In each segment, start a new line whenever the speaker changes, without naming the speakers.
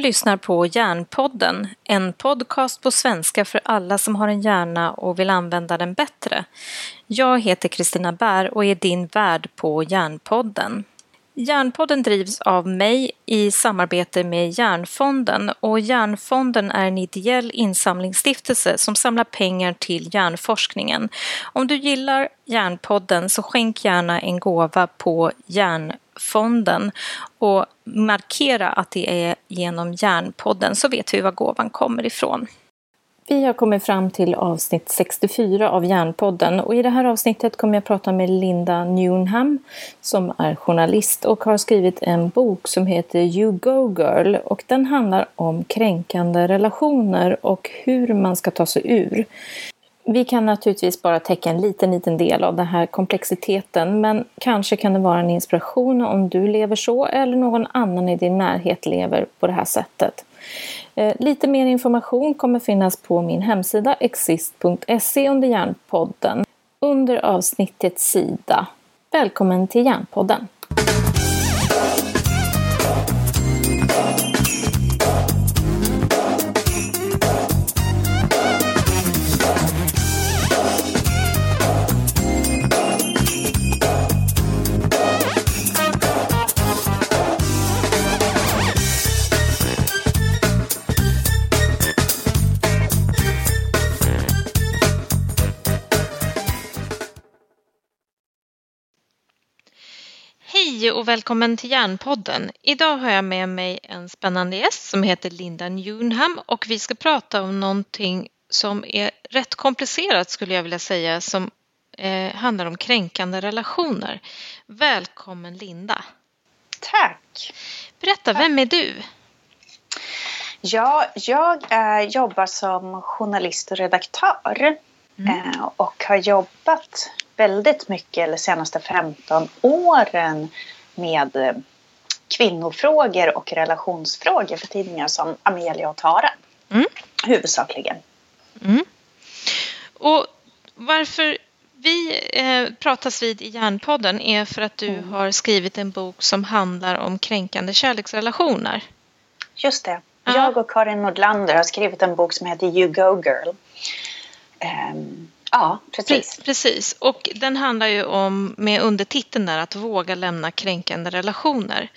lyssnar på Hjärnpodden, en podcast på svenska för alla som har en hjärna och vill använda den bättre. Jag heter Kristina Bär och är din värd på Hjärnpodden. Hjärnpodden drivs av mig i samarbete med Hjärnfonden och Hjärnfonden är en ideell insamlingsstiftelse som samlar pengar till hjärnforskningen. Om du gillar Hjärnpodden så skänk gärna en gåva på Hjärnfonden och markera att det är genom Hjärnpodden så vet vi var gåvan kommer ifrån. Vi har kommit fram till avsnitt 64 av Hjärnpodden och i det här avsnittet kommer jag prata med Linda Newnham som är journalist och har skrivit en bok som heter You Go Girl och den handlar om kränkande relationer och hur man ska ta sig ur. Vi kan naturligtvis bara täcka en liten, liten del av den här komplexiteten men kanske kan det vara en inspiration om du lever så eller någon annan i din närhet lever på det här sättet. Eh, lite mer information kommer finnas på min hemsida exist.se under Hjärnpodden under avsnittet sida. Välkommen till Hjärnpodden! Hej och välkommen till Hjärnpodden. Idag har jag med mig en spännande gäst som heter Linda Newnham och vi ska prata om någonting som är rätt komplicerat skulle jag vilja säga som eh, handlar om kränkande relationer. Välkommen Linda!
Tack!
Berätta, vem är du?
Ja, jag är, jobbar som journalist och redaktör mm. Eh, och har jobbat väldigt mycket, eller senaste 15 åren, med eh, kvinnofrågor och relationsfrågor för tidningar som Amelia och Tara. Mm. Huvudsakligen.
Mm. Och varför vi eh, pratas vid i Järnpodden är för att du mm. har skrivit en bok som handlar om kränkande kärleksrelationer.
Just det. Jag och Karin Nordlander har skrivit en bok som heter You Go Girl. Um, Ja, precis.
Precis, och den handlar ju om med undertiteln där att våga lämna kränkande relationer.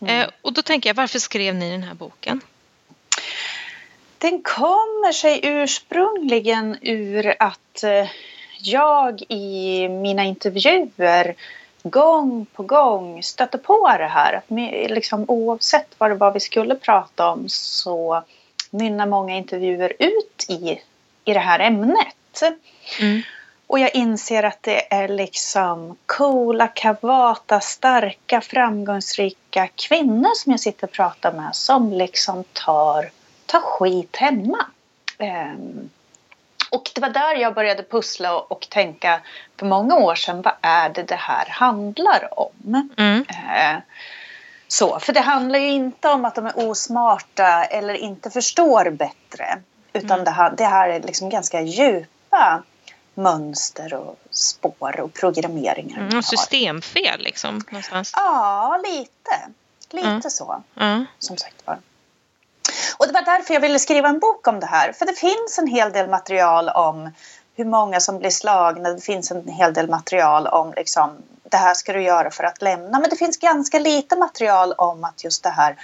Mm. Eh, och då tänker jag, varför skrev ni den här boken?
Den kommer sig ursprungligen ur att eh, jag i mina intervjuer gång på gång stötte på det här. Att liksom, oavsett vad det var vi skulle prata om så mynnar många intervjuer ut i, i det här ämnet. Mm. Och jag inser att det är liksom coola, kavata, starka, framgångsrika kvinnor som jag sitter och pratar med som liksom tar, tar skit hemma. Um, och det var där jag började pussla och, och, tänka för många år sedan, vad är det det här handlar om? Mm. Uh, så, för det handlar ju inte om att de är osmarta eller inte förstår bättre. Utan mm. det, här, det här är liksom ganska djupt djupa mönster och spår och programmeringar.
Mm, systemfel liksom? Någonstans.
Ja, lite. Lite mm. så. Mm. Som sagt var. Och det var därför jag ville skriva en bok om det här. För det finns en hel del material om hur många som blir slagna. Det finns en hel del material om liksom, det här ska du göra för att lämna. Men det finns ganska lite material om att just det här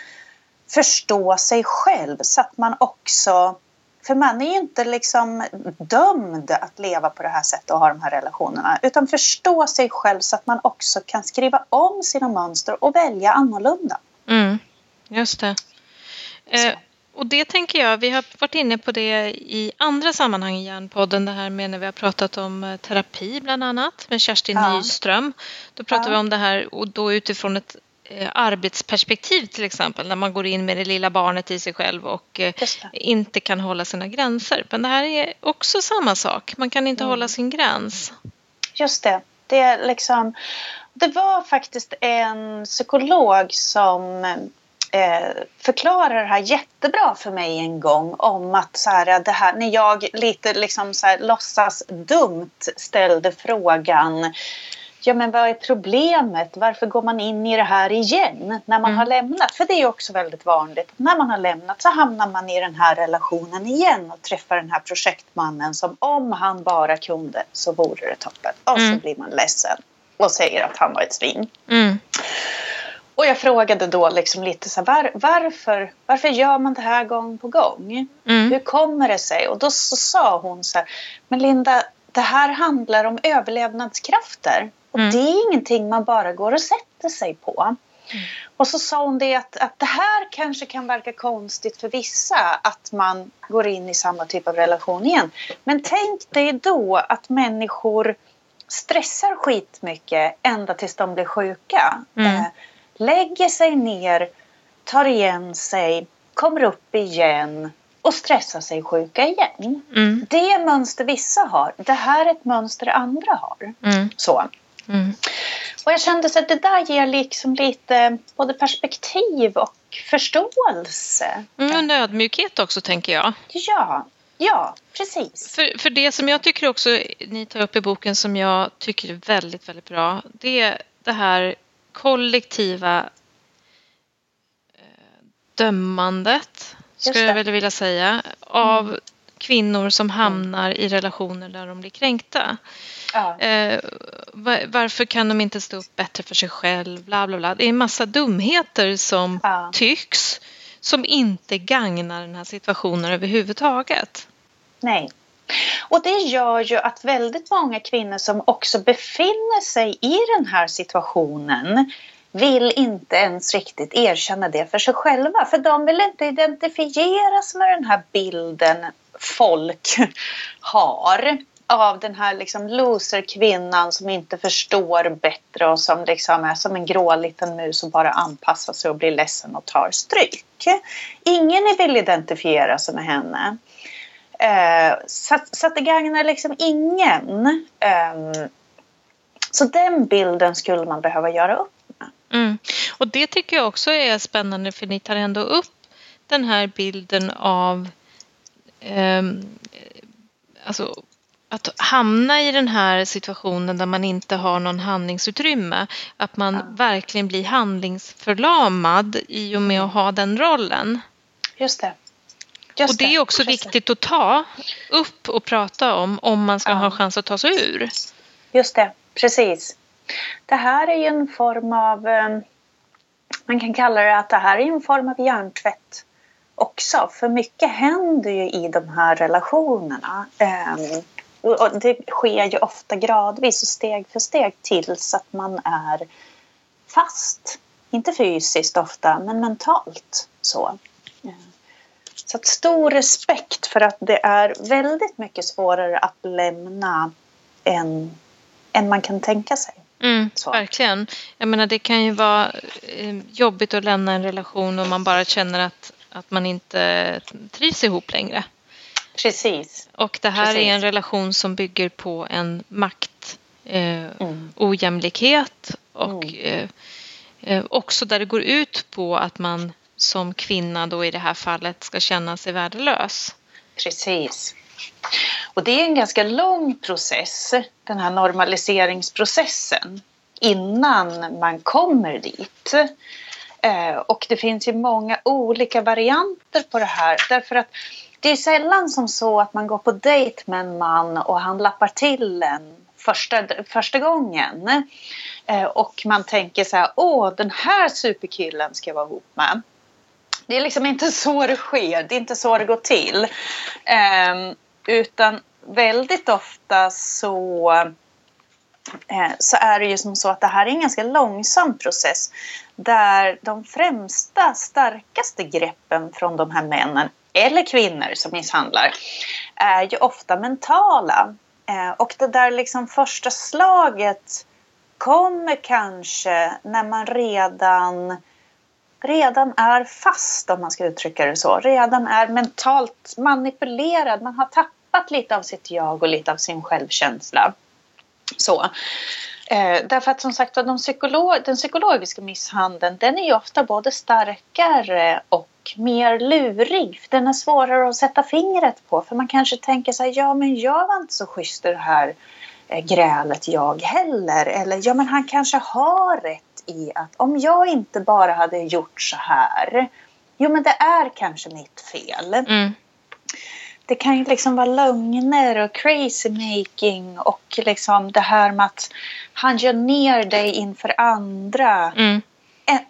förstå sig själv så att man också för man är ju inte liksom dömd att leva på det här sättet och ha de här relationerna. Utan förstå sig själv så att man också kan skriva om sina mönster och välja annorlunda.
Mm, just det. Eh, och det tänker jag, vi har varit inne på det i andra sammanhang i Hjärnpodden, det här med när vi har pratat om eh, terapi bland annat med Kerstin ja. Nyström. Då pratar ja. vi om det här och då utifrån ett arbetsperspektiv till exempel när man går in med det lilla barnet i sig själv och eh, inte kan hålla sina gränser. Men det här är också samma sak, man kan inte mm. hålla sin gräns.
Just det. Det, är liksom, det var faktiskt en psykolog som eh, förklarade det här jättebra för mig en gång om att så här, det här, när jag lite liksom så här, låtsas dumt ställde frågan ja men vad är problemet? Varför går man in i det här igen när man mm. har lämnat? För det är också väldigt vanligt. När man har lämnat så hamnar man i den här relationen igen och träffar den här projektmannen som om han bara kunde så vore det toppen. Och mm. så blir man ledsen och säger att han var ett svin. Mm. Och jag frågade då liksom lite så här, var, varför, varför gör man det här gång på gång? Mm. Hur kommer det sig? Och då så sa hon så här, men Linda, det här handlar om överlevnadskrafter. Och mm. det är ingenting man bara går och sätter sig på. Mm. Och så sa hon det att, att det här kanske kan verka konstigt för vissa att man går in i samma typ av relation igen. Men tänk dig då att människor stressar skitmycket ända tills de blir sjuka. Mm. Eh, lägger sig ner, tar igen sig, kommer upp igen och stressar sig sjuka igen. Mm. Det är mönster vissa har. Det här är ett mönster andra har. Mm. Så. Mm. Och jag kände att det där ger liksom lite både perspektiv och förståelse.
Mm, och ödmjukhet också tänker jag.
Ja, ja precis.
För, för det som jag tycker också ni tar upp i boken som jag tycker är väldigt, väldigt bra. Det är det här kollektiva eh, dömandet, skulle jag väl vilja säga, av mm. Kvinnor som hamnar i relationer där de blir kränkta. Ja. Eh, varför kan de inte stå upp bättre för sig själv? Bla, bla, bla. Det är en massa dumheter som ja. tycks som inte gagnar den här situationen överhuvudtaget.
Nej. Och det gör ju att väldigt många kvinnor som också befinner sig i den här situationen vill inte ens riktigt erkänna det för sig själva. För de vill inte identifieras med den här bilden folk har av den här liksom loserkvinnan som inte förstår bättre och som liksom är som en grå liten mus och bara anpassar sig och blir ledsen och tar stryk. Ingen vill identifiera sig med henne. Eh, så, så att det gagnar liksom ingen. Eh, så den bilden skulle man behöva göra upp.
Mm. Och det tycker jag också är spännande för ni tar ändå upp den här bilden av eh, alltså att hamna i den här situationen där man inte har någon handlingsutrymme. Att man ja. verkligen blir handlingsförlamad i och med att ha den rollen.
Just det.
Just och det är också det. viktigt att ta upp och prata om om man ska ja. ha chans att ta sig ur.
Just det, precis. Det här är ju en form av, eh, man kan kalla det att det här är en form av hjärntvätt också. För mycket händer ju i de här relationerna. Ehm, och det sker ju ofta gradvis och steg för steg tills att man är fast. Inte fysiskt ofta, men mentalt så. Ehm, så att stor respekt för att det är väldigt mycket svårare att lämna än, än man kan tänka sig.
Mm, verkligen. Jag menar det kan ju vara eh, jobbigt att lämna en relation om man bara känner att, att man inte trivs ihop längre.
Precis.
Och det här Precis. är en relation som bygger på en makt, eh, mm. ojämlikhet och mm. eh, eh också där det går ut på att man som kvinna då i det här fallet ska känna sig värdelös.
Precis. Och det är en ganska lång process, den här normaliseringsprocessen, innan man kommer dit. Eh, och det finns ju många olika varianter på det här. Därför att det är sällan som så att man går på dejt med en man och han lappar till en första, första gången. Eh, och man tänker så här, åh den här superkillen ska jag vara ihop med. Det är liksom inte så det sker, det är inte så det går till. Ehm, utan väldigt ofta så, eh, så är det ju som så att det här är en ganska långsam process. Där de främsta, starkaste greppen från de här männen eller kvinnor som misshandlar är ju ofta mentala. Eh, och det där liksom första slaget kommer kanske när man redan redan är fast om man ska uttrycka det så. Redan är mentalt manipulerad. Man har tappat lite av sitt jag och lite av sin självkänsla. Så. Eh, därför att som sagt de psykolo den psykologiska misshandeln den är ju ofta både starkare och mer lurig. Den är svårare att sätta fingret på för man kanske tänker så här, ja men jag var inte så schysst i det här eh, grälet jag heller. Eller ja, men han kanske har rätt i att om jag inte bara hade gjort så här. Jo, men det är kanske mitt fel.
Mm.
Det kan ju liksom vara lögner och crazy making och liksom det här med att han gör ner dig inför andra.
Mm.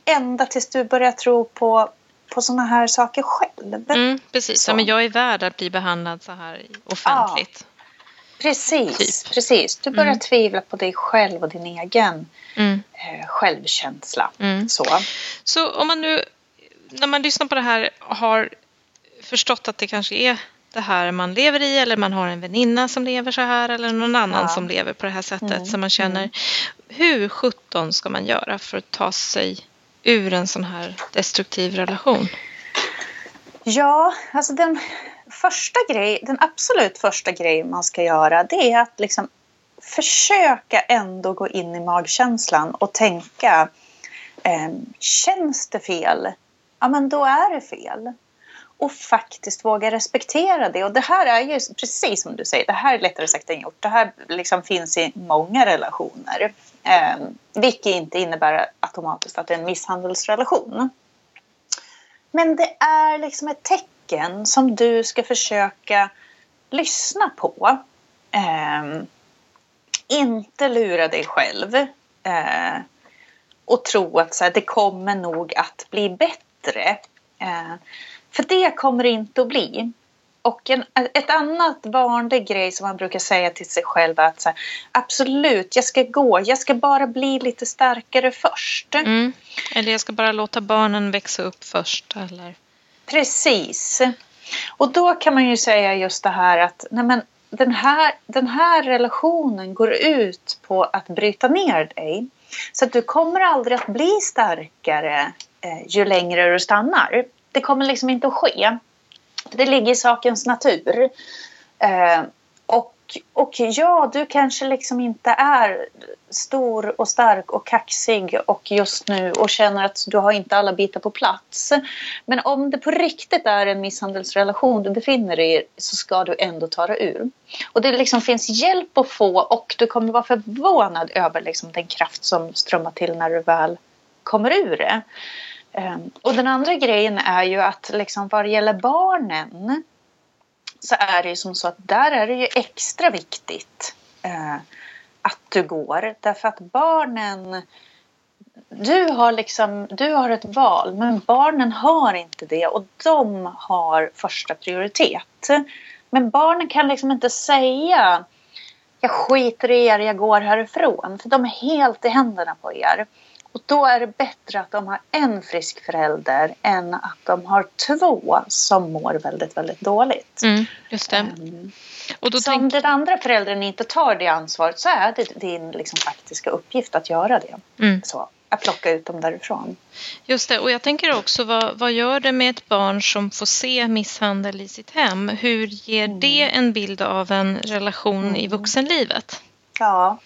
Ända tills du börjar tro på på sådana här saker själv.
Mm, precis, ja, men jag är värd att bli behandlad så här offentligt. Ja,
precis, typ. precis. Du börjar mm. tvivla på dig själv och din egen mm. eh, självkänsla.
Mm.
Så.
så om man nu, när man lyssnar på det här, har förstått att det kanske är det här man lever i eller man har en väninna som lever så här eller någon annan ja. som lever på det här sättet mm. som man känner. Mm. Hur sjutton ska man göra för att ta sig ur en sån här destruktiv relation?
Ja, alltså den första grej, den absolut första grejen man ska göra det är att liksom försöka ändå gå in i magkänslan och tänka eh, känns det fel? Ja, men då är det fel. Och faktiskt våga respektera det. Och det här är ju precis som du säger, det här är lättare sagt än gjort. Det här liksom finns i många relationer. Eh, vilket inte innebär automatiskt att det är en misshandelsrelation. Men det är liksom ett tecken som du ska försöka lyssna på. Eh, inte lura dig själv. Eh, och tro att så här, det kommer nog att bli bättre. Eh, för det kommer det inte att bli. Och en, ett annat vanlig grej som man brukar säga till sig själv är att här, absolut, jag ska gå, jag ska bara bli lite starkare först.
Mm. Eller jag ska bara låta barnen växa upp först. Eller?
Precis. Och då kan man ju säga just det här att nej men, den, här, den här relationen går ut på att bryta ner dig. Så att du kommer aldrig att bli starkare eh, ju längre du stannar. Det kommer liksom inte att ske. Det ligger i sakens natur. Eh, och, och ja, du kanske liksom inte är stor och stark och kaxig och just nu och känner att du har inte alla bitar på plats. Men om det på riktigt är en misshandelsrelation du befinner dig i så ska du ändå ta dig ur. Och det liksom finns hjälp att få och du kommer vara förvånad över liksom den kraft som strömmar till när du väl kommer ur det. Ehm, och den andra grejen är ju att liksom vad det gäller barnen så är det ju som så att där är det ju extra viktigt eh, att du går. Därför att barnen du har, liksom, du har ett val men barnen har inte det och de har första prioritet. Men barnen kan liksom inte säga jag skiter i er, jag går härifrån. För de är helt i händerna på er. Och då är det bättre att de har en frisk förälder än att de har två som mår väldigt, väldigt dåligt.
Mm, just det. Um,
och då så tänk... om den andra föräldern inte tar det ansvaret så är det din liksom, faktiska uppgift att göra det.
Mm.
Så, att plocka ut dem därifrån.
Just det, och jag tänker också vad, vad gör det med ett barn som får se misshandel i sitt hem? Hur ger mm. det en bild av en relation mm. i vuxenlivet?
Ja,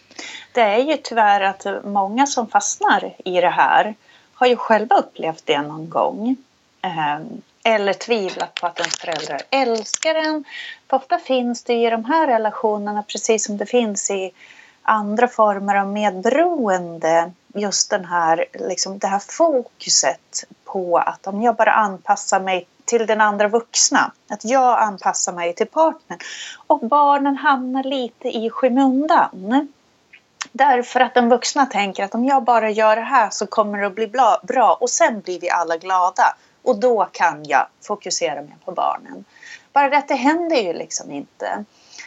det är ju tyvärr att många som fastnar i det här har ju själva upplevt det någon gång. Ehm, eller tvivlat på att ens föräldrar älskar en. För ofta finns det i de här relationerna, precis som det finns i andra former av medberoende, just den här, liksom det här fokuset på att om jag bara anpassar mig till den andra vuxna, att jag anpassar mig till partnern och barnen hamnar lite i skymundan. Därför att den vuxna tänker att om jag bara gör det här så kommer det att bli bra och sen blir vi alla glada. Och då kan jag fokusera mer på barnen. Bara det att det händer ju liksom inte.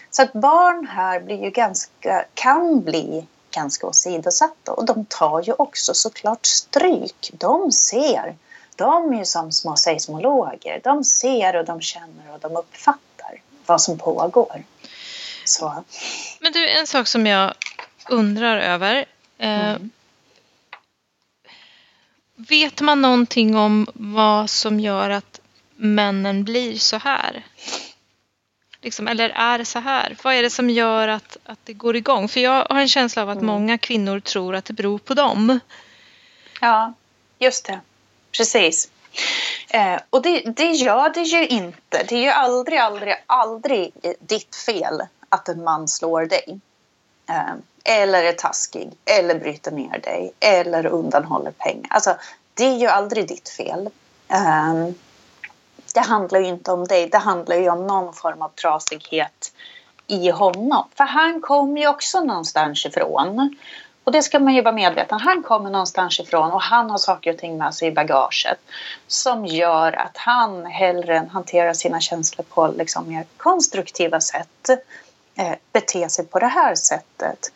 Så att barn här blir ju ganska, kan bli ganska åsidosatta och de tar ju också såklart stryk. De ser. De är ju som små seismologer. De ser och de känner och de uppfattar vad som pågår. Så.
Men du, en sak som jag undrar över. Eh, mm. Vet man någonting om vad som gör att männen blir så här? Liksom, eller är det så här? Vad är det som gör att, att det går igång? För jag har en känsla av att mm. många kvinnor tror att det beror på dem.
Ja, just det. Precis. Eh, och det, det gör det ju inte. Det är ju aldrig, aldrig, aldrig ditt fel att en man slår dig. Eh, eller är taskig, eller bryter ner dig, eller undanhåller pengar. Alltså, det är ju aldrig ditt fel. Um, det handlar ju inte om dig, det handlar ju om någon form av trasighet i honom. För han kommer ju också någonstans ifrån. Och det ska man ju vara medveten Han kommer någonstans ifrån och han har saker och ting med sig i bagaget som gör att han hellre än hanterar sina känslor på liksom mer konstruktiva sätt Eh, bete sig på det här sättet.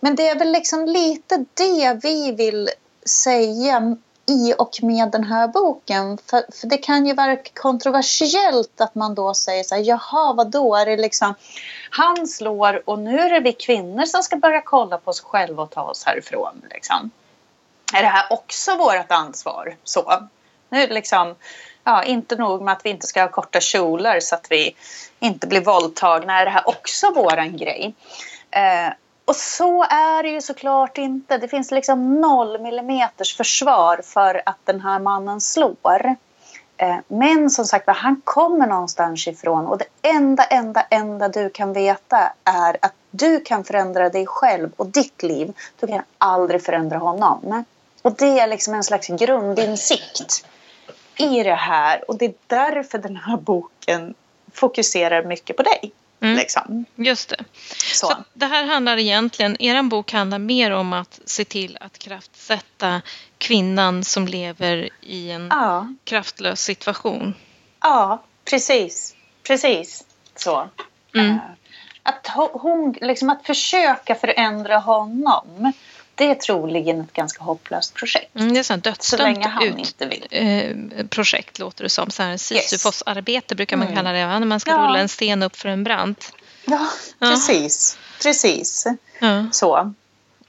Men det är väl liksom lite det vi vill säga i och med den här boken. För, för det kan ju vara kontroversiellt att man då säger så här, jaha vadå, är det liksom han slår och nu är det vi kvinnor som ska börja kolla på oss själva och ta oss härifrån. Liksom. Är det här också vårt ansvar? Så. Nu liksom, ja, inte nog med att vi inte ska ha korta kjolar så att vi inte blir våldtagna. Är det här också våran grej? Eh, och så är det ju såklart inte. Det finns liksom noll millimeters försvar för att den här mannen slår. Eh, men som sagt han kommer någonstans ifrån och det enda, enda, enda du kan veta är att du kan förändra dig själv och ditt liv. Du kan aldrig förändra honom. Och det är liksom en slags grundinsikt i det här och det är därför den här boken fokuserar mycket på dig. Mm. Liksom.
Just det. Så. Så. det här handlar egentligen, er bok handlar mer om att se till att kraftsätta kvinnan som lever i en ja. kraftlös situation.
Ja, precis. Precis så. Mm. Uh, att, hon, liksom att försöka förändra honom det är troligen ett ganska hopplöst projekt.
Mm, det är ett dödsdömt ut, eh, projekt låter det som. Sisyfos-arbete brukar man mm. kalla det, när man ska ja. rulla en sten upp för en brant.
Ja, precis. Ja. Precis. Ja. Så.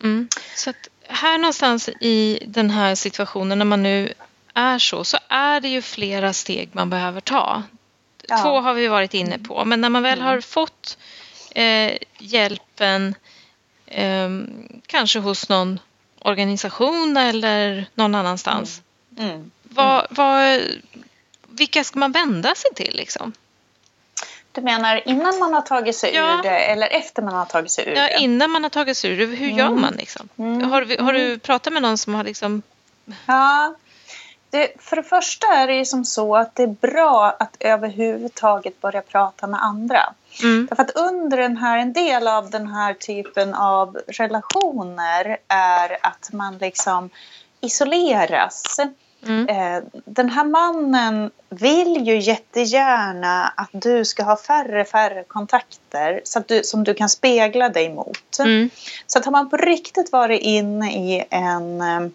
Mm. Så att här någonstans i den här situationen när man nu är så, så är det ju flera steg man behöver ta. Två har vi varit inne på, men när man väl mm. har fått eh, hjälpen eh, kanske hos någon organisation eller någon annanstans. Mm. Mm. Vad, vad, vilka ska man vända sig till liksom?
Du menar innan man har tagit sig ja. ur det eller efter man har tagit sig ur
ja, det? innan man har tagit sig ur det. Hur mm. gör man liksom? Mm. Har, har du mm. pratat med någon som har liksom...
Ja, det, för det första är det ju som så att det är bra att överhuvudtaget börja prata med andra. Mm. Därför att under den här, en del av den här typen av relationer är att man liksom isoleras. Mm. Eh, den här mannen vill ju jättegärna att du ska ha färre färre kontakter så att du, som du kan spegla dig mot. Mm. Så att har man på riktigt varit inne i en eh,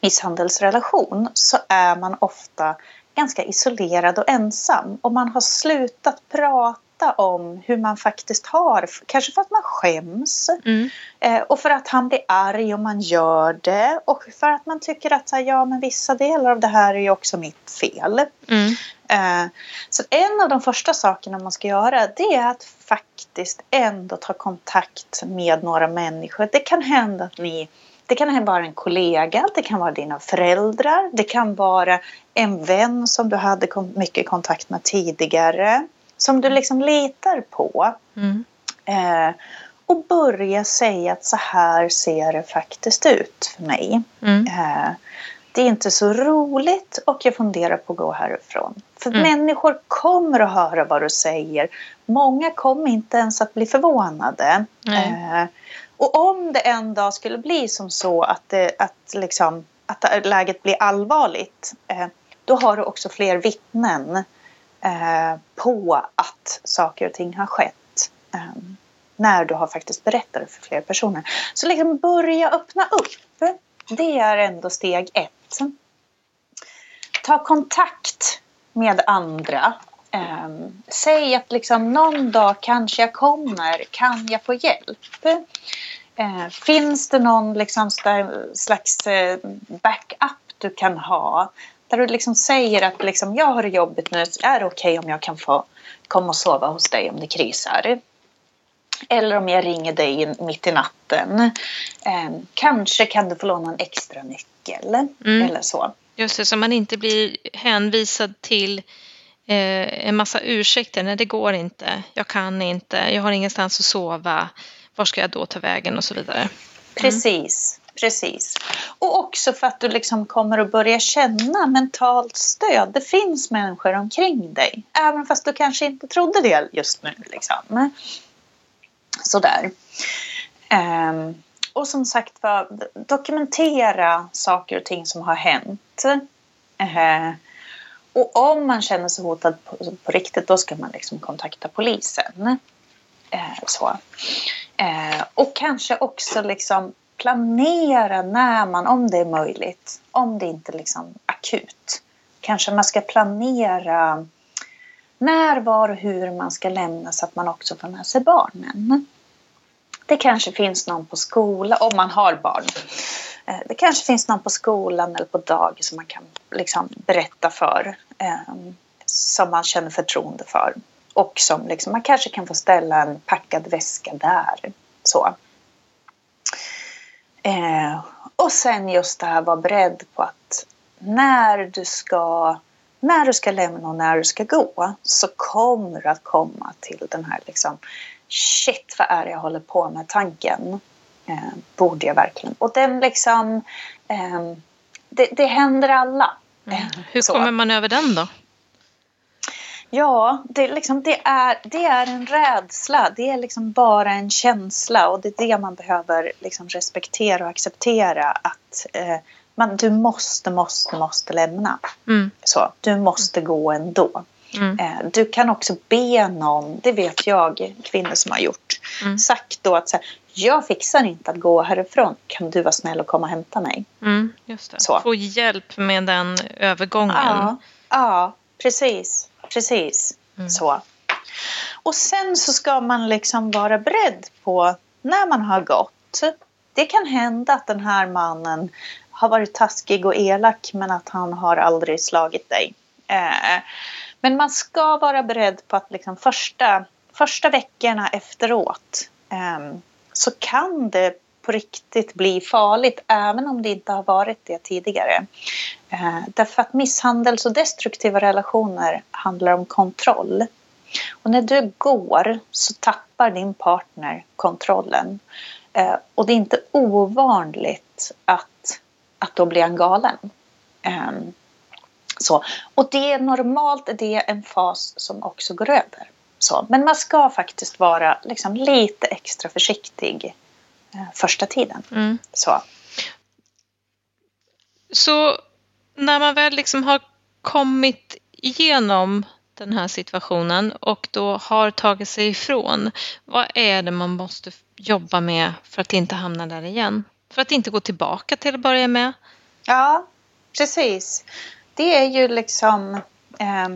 misshandelsrelation så är man ofta ganska isolerad och ensam och man har slutat prata om hur man faktiskt har, kanske för att man skäms mm. eh, och för att han blir arg om man gör det och för att man tycker att ja men vissa delar av det här är ju också mitt fel. Mm. Eh, så en av de första sakerna man ska göra det är att faktiskt ändå ta kontakt med några människor. Det kan hända att ni det kan vara en kollega, det kan vara dina föräldrar, det kan vara en vän som du hade mycket kontakt med tidigare som du liksom litar på. Mm. Eh, och börja säga att så här ser det faktiskt ut för mig. Mm. Eh, det är inte så roligt och jag funderar på att gå härifrån. För mm. människor kommer att höra vad du säger. Många kommer inte ens att bli förvånade. Eh, och om det en dag skulle bli som så att, det, att, liksom, att läget blir allvarligt. Eh, då har du också fler vittnen Eh, på att saker och ting har skett. Eh, när du har faktiskt berättat det för fler personer. Så liksom börja öppna upp. Det är ändå steg ett. Ta kontakt med andra. Eh, säg att liksom någon dag kanske jag kommer, kan jag få hjälp? Eh, finns det någon liksom slags eh, backup du kan ha? Där du liksom säger att liksom, jag har det jobbigt nu, är det okej okay om jag kan få komma och sova hos dig om det krisar? Eller om jag ringer dig mitt i natten. Eh, kanske kan du få låna en extra nyckel mm. eller så.
Just det, så man inte blir hänvisad till Eh, en massa ursäkter. Nej, det går inte. Jag kan inte. Jag har ingenstans att sova. var ska jag då ta vägen och så vidare. Mm.
Precis, precis. Och också för att du liksom kommer att börja känna mentalt stöd. Det finns människor omkring dig. Även fast du kanske inte trodde det just nu. Liksom. Sådär. Um, och som sagt var, dokumentera saker och ting som har hänt. Uh, och om man känner sig hotad på, på riktigt då ska man liksom kontakta polisen. Eh, så. Eh, och kanske också liksom planera när man, om det är möjligt, om det inte är liksom akut. Kanske man ska planera när, var och hur man ska lämna så att man också får med sig barnen. Det kanske finns någon på skola, om man har barn. Eh, det kanske finns någon på skolan eller på dagis som man kan liksom berätta för. Ehm, som man känner förtroende för. Och som liksom, man kanske kan få ställa en packad väska där. Så. Eh, och sen just det här vara beredd på att när du ska när du ska lämna och när du ska gå så kommer du att komma till den här liksom shit vad är det jag håller på med tanken. Eh, borde jag verkligen? Och den liksom eh, det, det händer alla.
Mm. Hur så. kommer man över den då?
Ja, det, liksom, det, är, det är en rädsla. Det är liksom bara en känsla och det är det man behöver liksom respektera och acceptera. Att eh, man, du måste, måste, måste lämna. Mm. Så, du måste gå ändå. Mm. Eh, du kan också be någon, det vet jag kvinnor som har gjort, mm. sagt då att så här, jag fixar inte att gå härifrån, kan du vara snäll och komma och hämta mig?
Mm, just det. Så. Få hjälp med den övergången.
Ja, ja precis. Precis mm. så. Och sen så ska man liksom vara beredd på när man har gått. Det kan hända att den här mannen har varit taskig och elak men att han har aldrig slagit dig. Eh, men man ska vara beredd på att liksom första, första veckorna efteråt eh, så kan det på riktigt bli farligt även om det inte har varit det tidigare. Eh, därför att misshandels och destruktiva relationer handlar om kontroll. Och när du går så tappar din partner kontrollen. Eh, och det är inte ovanligt att, att då blir han galen. Eh, så. Och det är normalt det är en fas som också går över. Så. Men man ska faktiskt vara liksom lite extra försiktig eh, första tiden. Mm. Så.
Så när man väl liksom har kommit igenom den här situationen och då har tagit sig ifrån, vad är det man måste jobba med för att inte hamna där igen? För att inte gå tillbaka till att börja med?
Ja, precis. Det är ju liksom eh,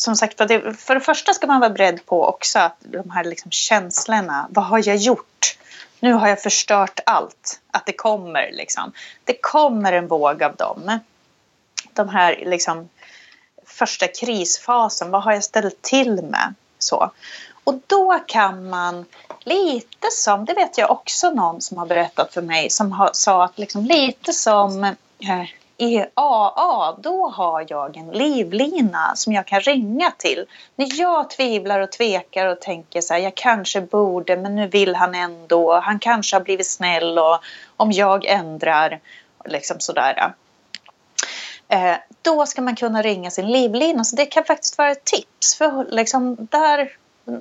som sagt för det första ska man vara beredd på också att de här liksom känslorna, vad har jag gjort? Nu har jag förstört allt. Att det kommer liksom. Det kommer en våg av dem de här liksom, första krisfasen. Vad har jag ställt till med? Så. Och då kan man lite som, det vet jag också någon som har berättat för mig som har, sa att liksom lite som eh, i AA, då har jag en livlina som jag kan ringa till. När jag tvivlar och tvekar och tänker så här, jag kanske borde men nu vill han ändå, han kanske har blivit snäll och om jag ändrar, liksom sådär. Eh, då ska man kunna ringa sin livlina. Så det kan faktiskt vara ett tips. För liksom där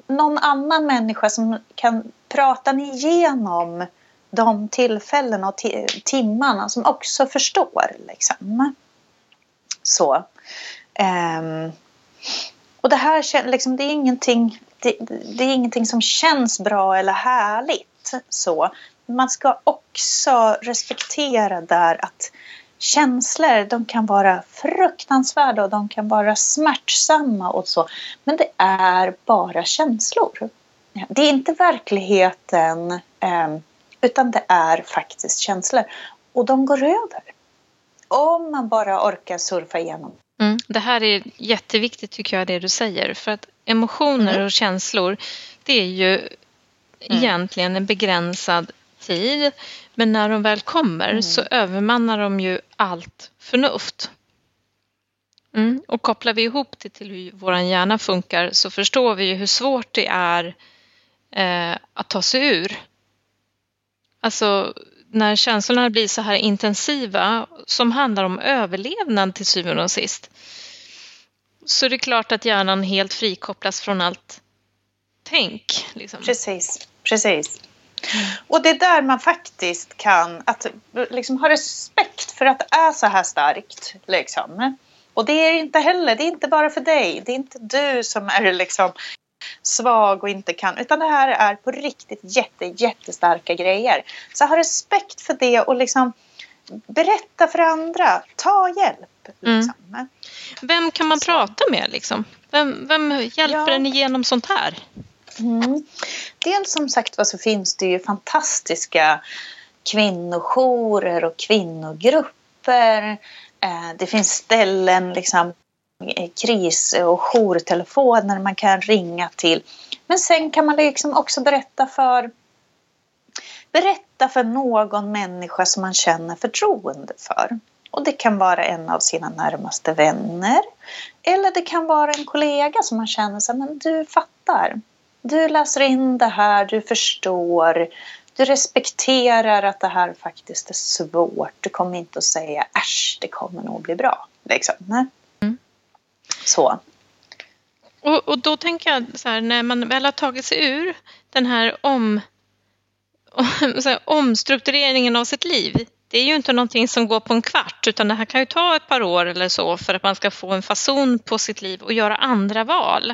någon annan människa som kan prata igenom de tillfällena och timmarna som också förstår. Liksom. Så. Um, och det här liksom, det är, ingenting, det, det, är ingenting som känns bra eller härligt. Så. Man ska också respektera där att känslor de kan vara fruktansvärda och de kan vara smärtsamma och så. Men det är bara känslor. Det är inte verkligheten um, utan det är faktiskt känslor. Och de går över. Om man bara orkar surfa igenom.
Mm, det här är jätteviktigt tycker jag det du säger. För att emotioner mm. och känslor det är ju mm. egentligen en begränsad tid. Men när de väl kommer mm. så övermannar de ju allt förnuft. Mm. Och kopplar vi ihop det till hur vår hjärna funkar så förstår vi ju hur svårt det är eh, att ta sig ur alltså när känslorna blir så här intensiva som handlar om överlevnad till syvende och sist. Så det är klart att hjärnan helt frikopplas från allt tänk. Liksom.
Precis, precis. Och det är där man faktiskt kan att, liksom, ha respekt för att det är så här starkt. Liksom. Och det är inte heller, det är inte bara för dig. Det är inte du som är liksom svag och inte kan. Utan det här är på riktigt jätte, jättestarka grejer. Så ha respekt för det och liksom berätta för andra. Ta hjälp. Liksom. Mm.
Vem kan man så. prata med liksom? Vem, vem hjälper ja. en igenom sånt här?
Mm. Dels som sagt så finns det ju fantastiska kvinnojourer och kvinnogrupper. Eh, det finns ställen, liksom, Eh, kris och jourtelefoner man kan ringa till. Men sen kan man liksom också berätta för berätta för någon människa som man känner förtroende för. Och det kan vara en av sina närmaste vänner. Eller det kan vara en kollega som man känner så men du fattar. Du läser in det här, du förstår. Du respekterar att det här faktiskt är svårt. Du kommer inte att säga äsch, det kommer nog bli bra. Liksom. Så.
Och, och, då tänker jag så här, när man väl har tagit sig ur den här, om, här omstruktureringen av sitt liv. Det är ju inte någonting som går på en kvart utan det här kan ju ta ett par år eller så för att man ska få en fason på sitt liv och göra andra val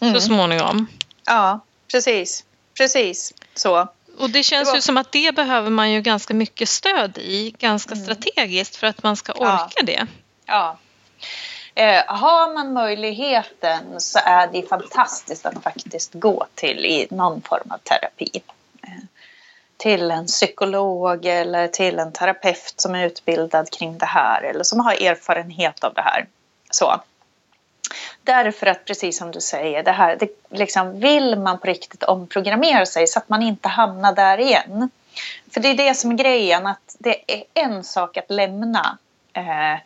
mm. så småningom.
Ja, precis. Precis så.
Och det känns det var... ju som att det behöver man ju ganska mycket stöd i, ganska mm. strategiskt för att man ska orka
ja.
det.
Ja. Eh, har man möjligheten så är det fantastiskt att faktiskt gå till i någon form av terapi. Eh, till en psykolog eller till en terapeut som är utbildad kring det här eller som har erfarenhet av det här. Så. Därför att precis som du säger, det här, det, liksom, vill man på riktigt omprogrammera sig så att man inte hamnar där igen. För det är det som är grejen, att det är en sak att lämna. Eh,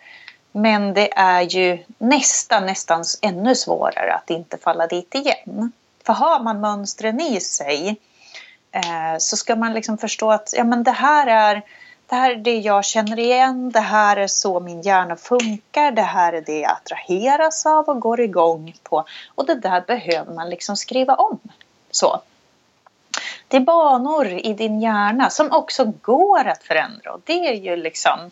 men det är ju nästan, nästan ännu svårare att inte falla dit igen. För har man mönstren i sig eh, så ska man liksom förstå att ja, men det här är det här är det jag känner igen, det här är så min hjärna funkar, det här är det jag attraheras av och går igång på. Och det där behöver man liksom skriva om. Så. Det är banor i din hjärna som också går att förändra och det är ju liksom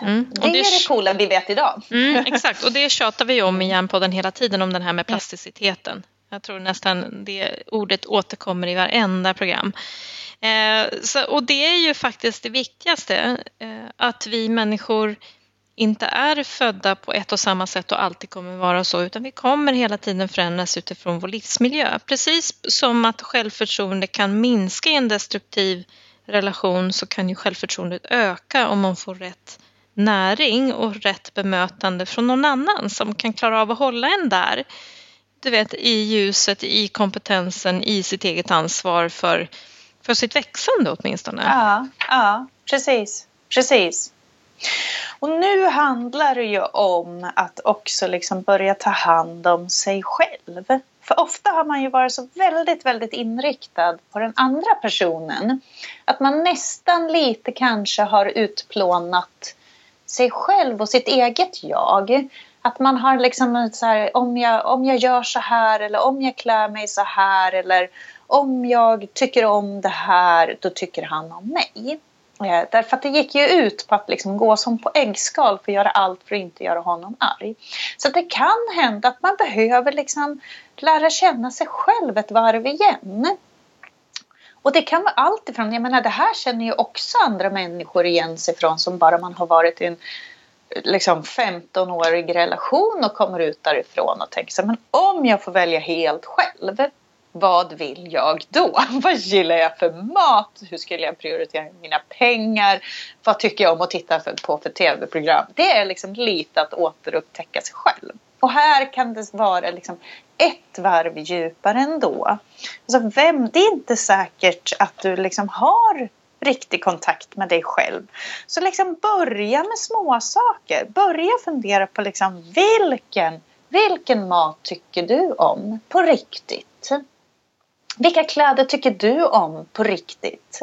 Mm. Det, är det coola vi vet idag.
Mm, exakt, och det tjatar vi om i Hjärnpodden hela tiden om den här med plasticiteten. Jag tror nästan det ordet återkommer i varenda program. Eh, så, och det är ju faktiskt det viktigaste, eh, att vi människor inte är födda på ett och samma sätt och alltid kommer vara så, utan vi kommer hela tiden förändras utifrån vår livsmiljö. Precis som att självförtroende kan minska i en destruktiv relation så kan ju självförtroendet öka om man får rätt näring och rätt bemötande från någon annan som kan klara av att hålla en där. Du vet, i ljuset, i kompetensen, i sitt eget ansvar för för sitt växande åtminstone.
Ja, ja precis. precis. Och nu handlar det ju om att också liksom börja ta hand om sig själv. För ofta har man ju varit så väldigt, väldigt inriktad på den andra personen. Att man nästan lite kanske har utplånat sig själv och sitt eget jag. Att man har liksom så här, om jag, om jag gör så här eller om jag klär mig så här eller om jag tycker om det här, då tycker han om mig. Eh, därför att det gick ju ut på att liksom gå som på äggskal för att göra allt för att inte göra honom arg. Så det kan hända att man behöver liksom lära känna sig själv ett varv igen. Och det kan vara allt ifrån, jag menar det här känner ju också andra människor igen sig från som bara man har varit i en liksom 15-årig relation och kommer ut därifrån och tänker så men om jag får välja helt själv vad vill jag då? Vad gillar jag för mat? Hur skulle jag prioritera mina pengar? Vad tycker jag om att titta på för tv-program? Det är liksom lite att återupptäcka sig själv. Och här kan det vara liksom ett varv djupare ändå. Alltså vem, det är inte säkert att du liksom har riktig kontakt med dig själv. Så liksom börja med små saker. Börja fundera på liksom vilken, vilken mat tycker du om på riktigt? Vilka kläder tycker du om på riktigt?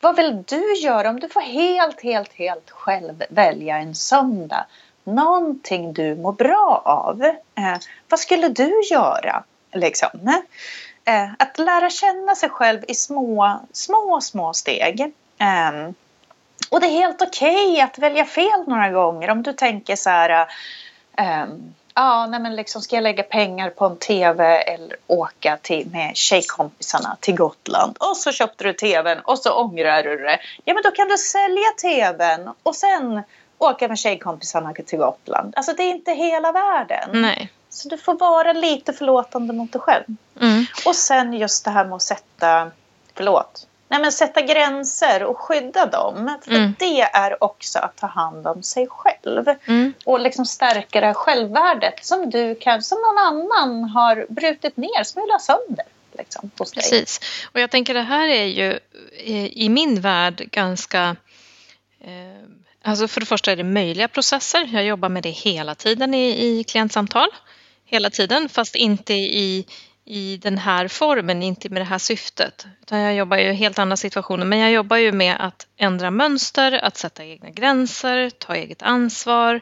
Vad vill du göra om du får helt, helt, helt själv välja en söndag? Någonting du mår bra av. Eh, vad skulle du göra? Liksom. Eh, att lära känna sig själv i små, små, små steg. Eh, och det är helt okej okay att välja fel några gånger om du tänker så här eh, ja, nej men liksom ska jag lägga pengar på en tv eller åka till, med tjejkompisarna till Gotland och så köpte du tvn och så ångrar du det. Ja, men då kan du sälja tvn och sen åka med tjejkompisarna till Gotland. Alltså det är inte hela världen.
Nej.
Så du får vara lite förlåtande mot dig själv.
Mm.
Och sen just det här med att sätta, förlåt, Nej, men sätta gränser och skydda dem. För
Mm.
det är också att ta hand om sig själv.
Mm.
Och liksom stärka det här självvärdet som du kan, som någon annan har brutit ner, ha sönder. Liksom, hos dig.
Precis. Och jag tänker det här är ju eh, i min värld ganska eh, Alltså för det första är det möjliga processer. Jag jobbar med det hela tiden i, i klientsamtal. Hela tiden, fast inte i, i den här formen, inte med det här syftet. Utan jag jobbar ju i helt andra situationer. Men jag jobbar ju med att ändra mönster, att sätta egna gränser, ta eget ansvar,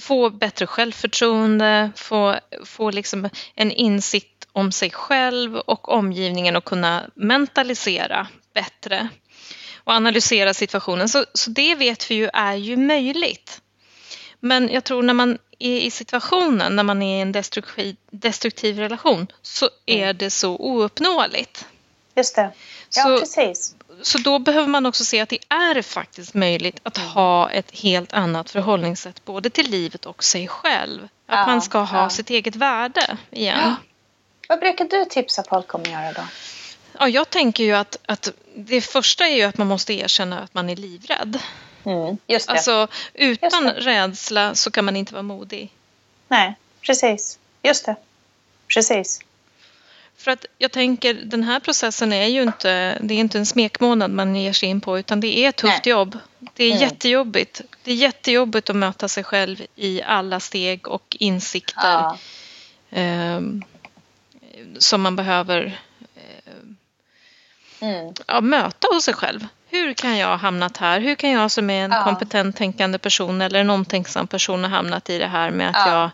få bättre självförtroende, få, få liksom en insikt om sig själv och omgivningen och kunna mentalisera bättre och analysera situationen. Så, så det vet vi ju är ju möjligt. Men jag tror när man är i situationen, när man är i en destruktiv, destruktiv relation, så är det så ouppnåeligt.
Just det. Ja,
Så-
precis.
Så då behöver man också se att det är faktiskt möjligt att ha ett helt annat förhållningssätt både till livet och sig själv. Att
Ja,
man ska ha
ja.
sitt eget värde igen.
Vad brukar du tipsa folk om att göra då?
Ja, jag tänker ju att, att det första är ju att man måste erkänna att man är livrädd.
Mm, just det.
Alltså utan
Just
rädsla så kan man inte vara modig.
Nej, precis. Just det. Precis.
För att jag tänker den här processen är ju inte, det är inte en smekmånad man ger sig in på utan det är ett tufft
Nej.
jobb. Det är
Mm.
jättejobbigt. Det är jättejobbigt att möta sig själv i alla steg och insikter
Ja.
ehm, som man behöver
Mm.
ja, möta hos sig själv. Hur kan jag ha hamnat här? Hur kan jag som är en
Ja.
kompetent tänkande person eller en omtänksam person ha hamnat i det här med att
Ja.
jag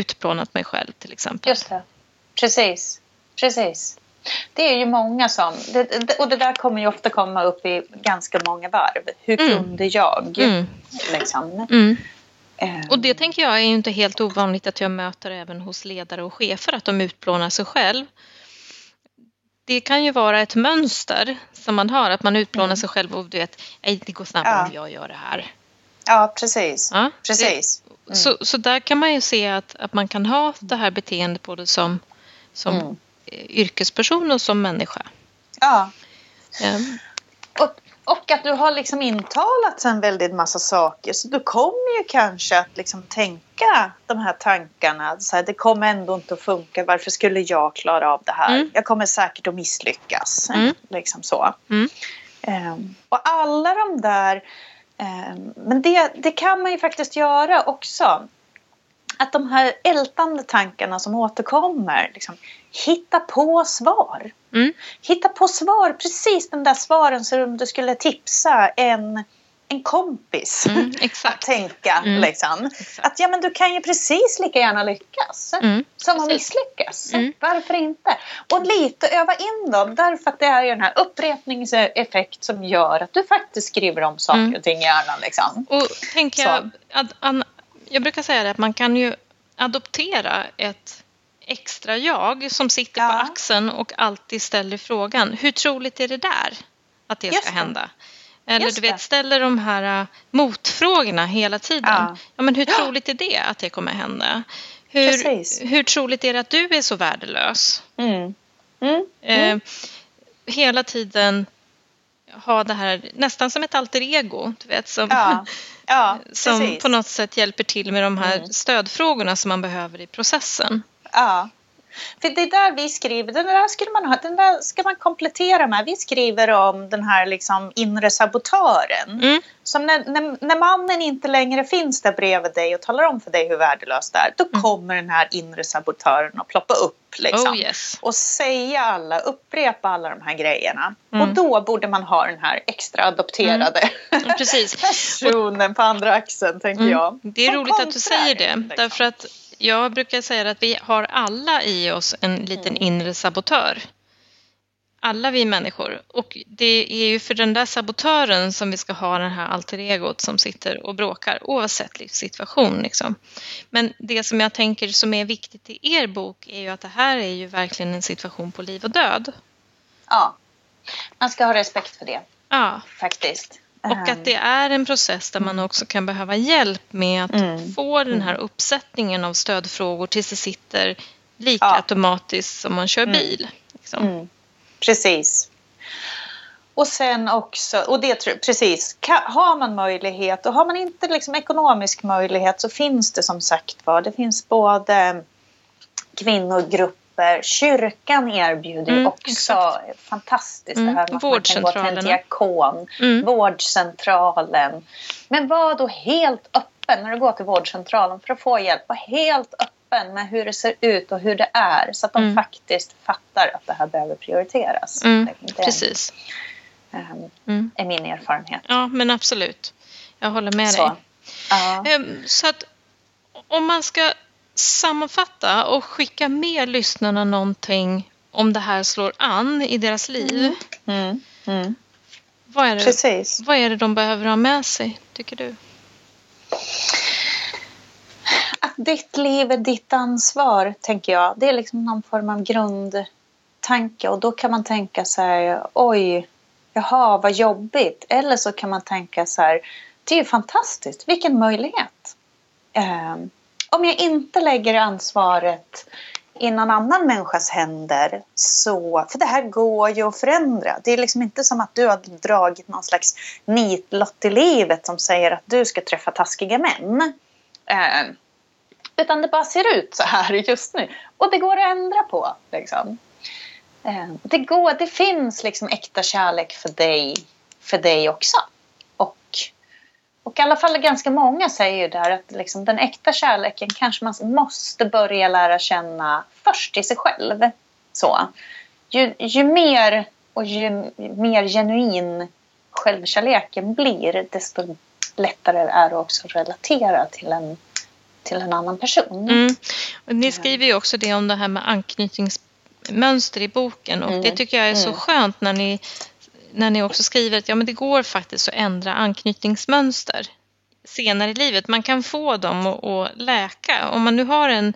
utplånat mig själv till exempel?
Just det. Precis. Precis. Det är ju många som... Det, och det där kommer ju ofta komma upp i ganska många varv. Hur
Mm.
kunde jag?
Mm,
Liksom.
mm.
Eh,
Och det tänker jag är ju inte helt ovanligt att jag möter även hos ledare och chefer, att de utplånar sig själv. Det kan ju vara ett mönster som man har, att man utplånar
Mm.
sig själv och du vet, "Nej, det går snabbare
Ja.
om jag gör det här.
Ja, precis.
Ja,
Precis.
Det, så, så där kan man ju se att, att man kan ha det här beteendet både som, som
Mm.
eh, yrkesperson och som människa.
Ja.
Ehm,
Och, och att du har liksom intalat en väldigt massa saker. Så du kommer ju kanske att liksom tänka de här tankarna. Så här, det kommer ändå inte att funka. Varför skulle jag klara av det här?
Mm.
Jag kommer säkert att misslyckas.
Mm.
Liksom så.
Mm.
Ehm, och alla de där... ehm, men det, det kan man ju faktiskt göra också. Att de här ältande tankarna som återkommer. Liksom, hitta på svar.
Mm.
Hitta på svar, precis den där svaren som du skulle tipsa en, en kompis
mm,
att tänka.
Mm.
Liksom.
exakt.
Att ja, men du kan ju precis lika gärna lyckas
Mm,
som att misslyckas.
Mm.
Varför inte? Och lite öva in dem därför att det är ju den här upprepningseffekt som gör att du faktiskt skriver om saker
Mm.
och ting i hjärnan. Liksom.
Och tänker jag, ad, an, jag brukar säga det att man kan ju adoptera ett extra jag som sitter på
Ja.
axeln och alltid ställer frågan hur troligt är det där att det
Just
ska
det.
hända? Eller
Just
du vet, ställer de här uh, motfrågorna hela tiden. Ja.
Ja.
men hur troligt är det att det kommer hända? Hur,
Precis.
hur troligt är det att du är så värdelös?
Mm. Mm.
Eh, hela tiden ha det här nästan som ett alter ego. Du vet, som,
Ja, ja
som på något sätt hjälper till med de här
Mm.
stödfrågorna som man behöver i processen.
Ja. För det är där vi skriver, den där, skulle man ha, den där ska man komplettera med. Vi skriver om den här liksom inre sabotören.
Mm.
Som när, när, när, mannen inte längre finns där bredvid dig och talar om för dig hur värdelöst det är. Då mm. kommer den här inre sabotören att ploppa upp. Liksom,
oh, yes.
Och säga alla, upprepa alla de här grejerna. Mm. Och då borde man ha den här extra adopterade
mm.
Personen på andra axeln, tänker mm. jag.
Det är roligt att du säger det. Liksom. Därför att jag brukar säga att vi har alla i oss en liten mm. inre sabotör. Alla vi människor. Och det är ju för den där sabotören som vi ska ha den här alter egot som sitter och bråkar oavsett livssituation. Liksom. Men det som jag tänker som är viktigt i er bok är ju att det här är ju verkligen en situation på liv och död.
Ja, man ska ha respekt för det.
Ja.
Faktiskt.
Och att det är en process där man också kan behöva hjälp med att mm. få den här mm. uppsättningen av stödfrågor tills det sitter lika ja. automatiskt som man kör mm. bil. Liksom.
Mm. Precis. Och sen också, och det precis, har man möjlighet och har man inte liksom ekonomisk möjlighet så finns det som sagt var, det finns både kvinnogrupp grupper. Kyrkan erbjuder mm, också exakt. fantastiskt mm, det här med att man kan gå till en diakon. Mm. Vårdcentralen. Men var då helt öppen när du går till vårdcentralen för att få hjälp. Var helt öppen med hur det ser ut och hur det är så att de mm. faktiskt fattar att det här behöver prioriteras.
Mm, det, precis.
Um, är min erfarenhet.
Ja, men absolut. Jag håller med så. dig. Uh. Um, så att om man ska sammanfatta och skicka med lyssnarna någonting om det här slår an i deras liv.
Mm. Mm. Mm.
Vad, är det, Precis. vad är det de behöver ha med sig, tycker du?
Att ditt liv är ditt ansvar, tänker jag. Det är liksom någon form av grundtanke och då kan man tänka så här, oj, jaha, vad jobbigt. Eller så kan man tänka så här, det är ju fantastiskt, vilken möjlighet. Um, om jag inte lägger ansvaret i någon annan människas händer så, för det här går ju att förändra. Det är liksom inte som att du har dragit någon slags nitlott i livet som säger att du ska träffa taskiga män. Eh, utan det bara ser ut så här just nu. Och det går att ändra på. Liksom. Eh, det, går, det finns liksom äkta kärlek för dig, för dig också. Och i alla fall ganska många säger ju där att liksom den äkta kärleken kanske man måste börja lära känna först i sig själv. Så. Ju, ju mer och ju mer genuin självkärleken blir desto lättare är det också att relatera till en, till en annan person.
Mm. Ni skriver ju också det om det här med anknytningsmönster i boken och mm. det tycker jag är så mm. skönt när ni när ni också skriver att ja, men det går faktiskt att ändra anknytningsmönster senare i livet. Man kan få dem att läka. Om man nu har en,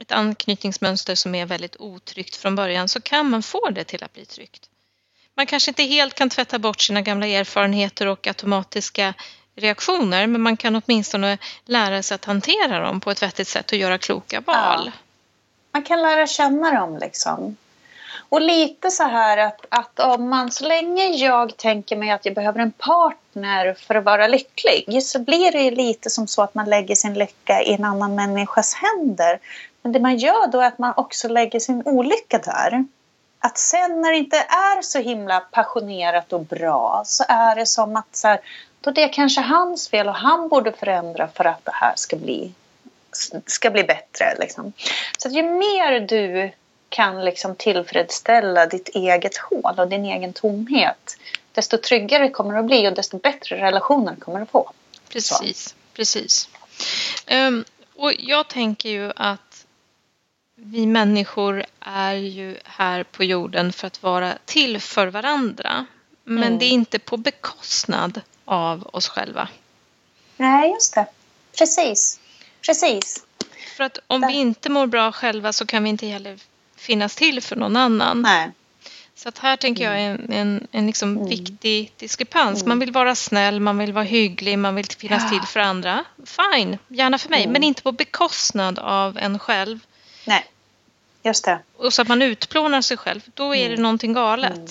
ett anknytningsmönster som är väldigt otryggt från början så kan man få det till att bli tryggt. Man kanske inte helt kan tvätta bort sina gamla erfarenheter och automatiska reaktioner men man kan åtminstone lära sig att hantera dem på ett vettigt sätt och göra kloka val. Ja.
Man kan lära känna dem liksom. Och lite så här att, att om man, så länge jag tänker mig att jag behöver en partner för att vara lycklig så blir det ju lite som så att man lägger sin lycka i en annan människas händer. Men det man gör då är att man också lägger sin olycka där. Att sen när det inte är så himla passionerat och bra så är det som att så här, då det är kanske hans fel och han borde förändra för att det här ska bli, ska bli bättre. Liksom. Så att ju mer du kan liksom tillfredsställa ditt eget hål och din egen tomhet desto tryggare kommer det att bli och desto bättre relationer kommer du att få.
Precis, Så. precis. Um, och jag tänker ju att vi människor är ju här på jorden för att vara till för varandra. Men mm. det är inte på bekostnad av oss själva.
Nej, just det. Precis. Precis.
För att om vi inte mår bra själva så kan vi inte heller finnas till för någon annan.
Nej.
Så att här tänker jag är en, en, en liksom mm. viktig diskrepans. Man vill vara snäll, man vill vara hygglig, man vill finnas ja. till för andra. Fine, gärna för mig, mm. men inte på bekostnad av en själv.
Nej, just det.
Och så att man utplånar sig själv, då är mm. det någonting galet. Mm.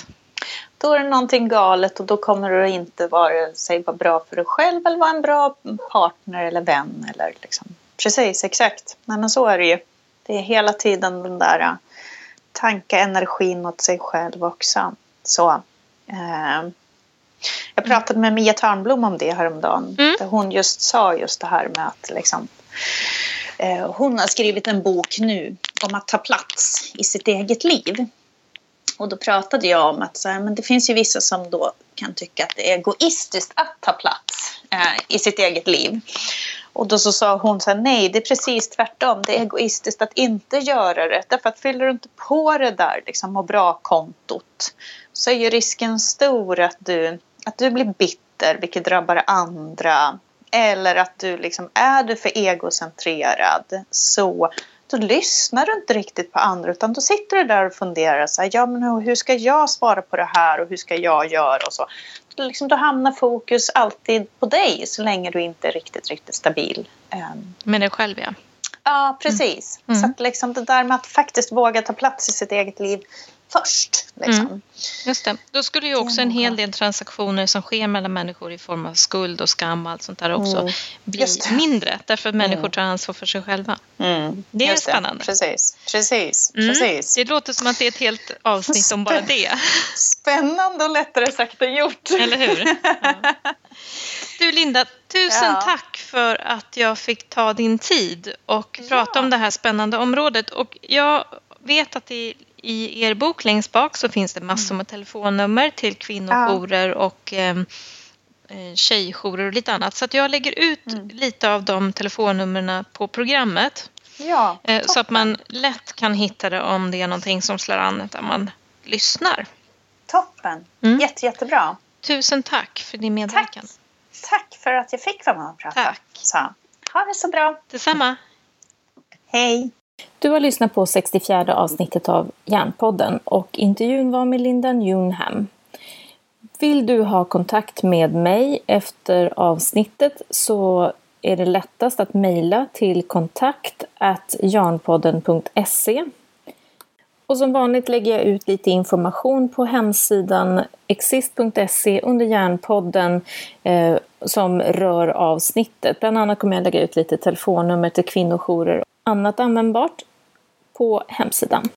Då är det någonting galet och då kommer det inte vara sig vara bra för dig själv eller vara en bra partner eller vän. Eller liksom. Precis, exakt. Nej, men så är det ju. Det är hela tiden den där tanka energin åt sig själv också. Så, uh, jag pratade med Mia Törnblom om det häromdagen. Mm. Där hon just sa just det här med att liksom, uh, hon har skrivit en bok nu om att ta plats i sitt eget liv. Och då pratade jag om att så här, men det finns ju vissa som då kan tycka att det är egoistiskt att ta plats eh, i sitt eget liv. Och då så sa hon så här, nej det är precis tvärtom. Det är egoistiskt att inte göra det. Därför att fyller du inte på det där liksom, må bra-kontot så är ju risken stor att du, att du blir bitter vilket drabbar andra. Eller att du liksom, är du för egocentrerad så då lyssnar du inte riktigt på andra utan då sitter du där och funderar så här, ja men hur ska jag svara på det här och hur ska jag göra och så. Liksom, då hamnar fokus alltid på dig så länge du inte är riktigt, riktigt stabil.
Ehm. Med dig själv ja.
Ja, precis. Mm. Så att liksom det där med att faktiskt våga ta plats i sitt eget liv först. Liksom. Mm.
Just det. Då skulle ju också en hel del transaktioner som sker mellan människor i form av skuld och skam och allt sånt där också mm. bli mindre. Därför att människor mm. tar ansvar för sig själva. Mm. Det är Just spännande.
Det. Precis, precis, mm. precis.
Det låter som att det är ett helt avsnitt om bara det.
Spännande och lättare sagt än gjort.
Eller hur? Ja. Du Linda, tusen ja. tack för att jag fick ta din tid och prata ja. om det här spännande området. Och jag vet att det i er bok längst bak så finns det massor mm. med telefonnummer till kvinnojourer och ehm, eh, tjejjourer och lite annat. Så att jag lägger ut mm. lite av de telefonnumren på programmet.
Ja,
eh, så att man lätt kan hitta det om det är någonting som slår an där man lyssnar.
Toppen! Mm. Jätte, jättebra.
Tusen tack för din medverkan.
Tack, tack för att jag fick vara med och prata.
Tack.
Så, ha det så bra.
Detsamma.
Hej.
Du har lyssnat på 64 avsnittet av Järnpodden och intervjun var med Linda Newnham. Vill du ha kontakt med mig efter avsnittet så är det lättast att mejla till kontakt jarnpodden.se. Och som vanligt lägger jag ut lite information på hemsidan exist.se under Järnpodden eh, som rör avsnittet. Bland annat kommer jag lägga ut lite telefonnummer till kvinnojourer och annat användbart på hemsidan.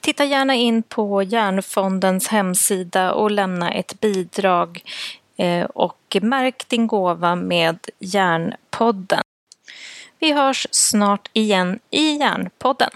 Titta gärna in på Hjärnfondens hemsida och lämna ett bidrag eh, och märk din gåva med Hjärnpodden. Vi hörs snart igen i Hjärnpodden.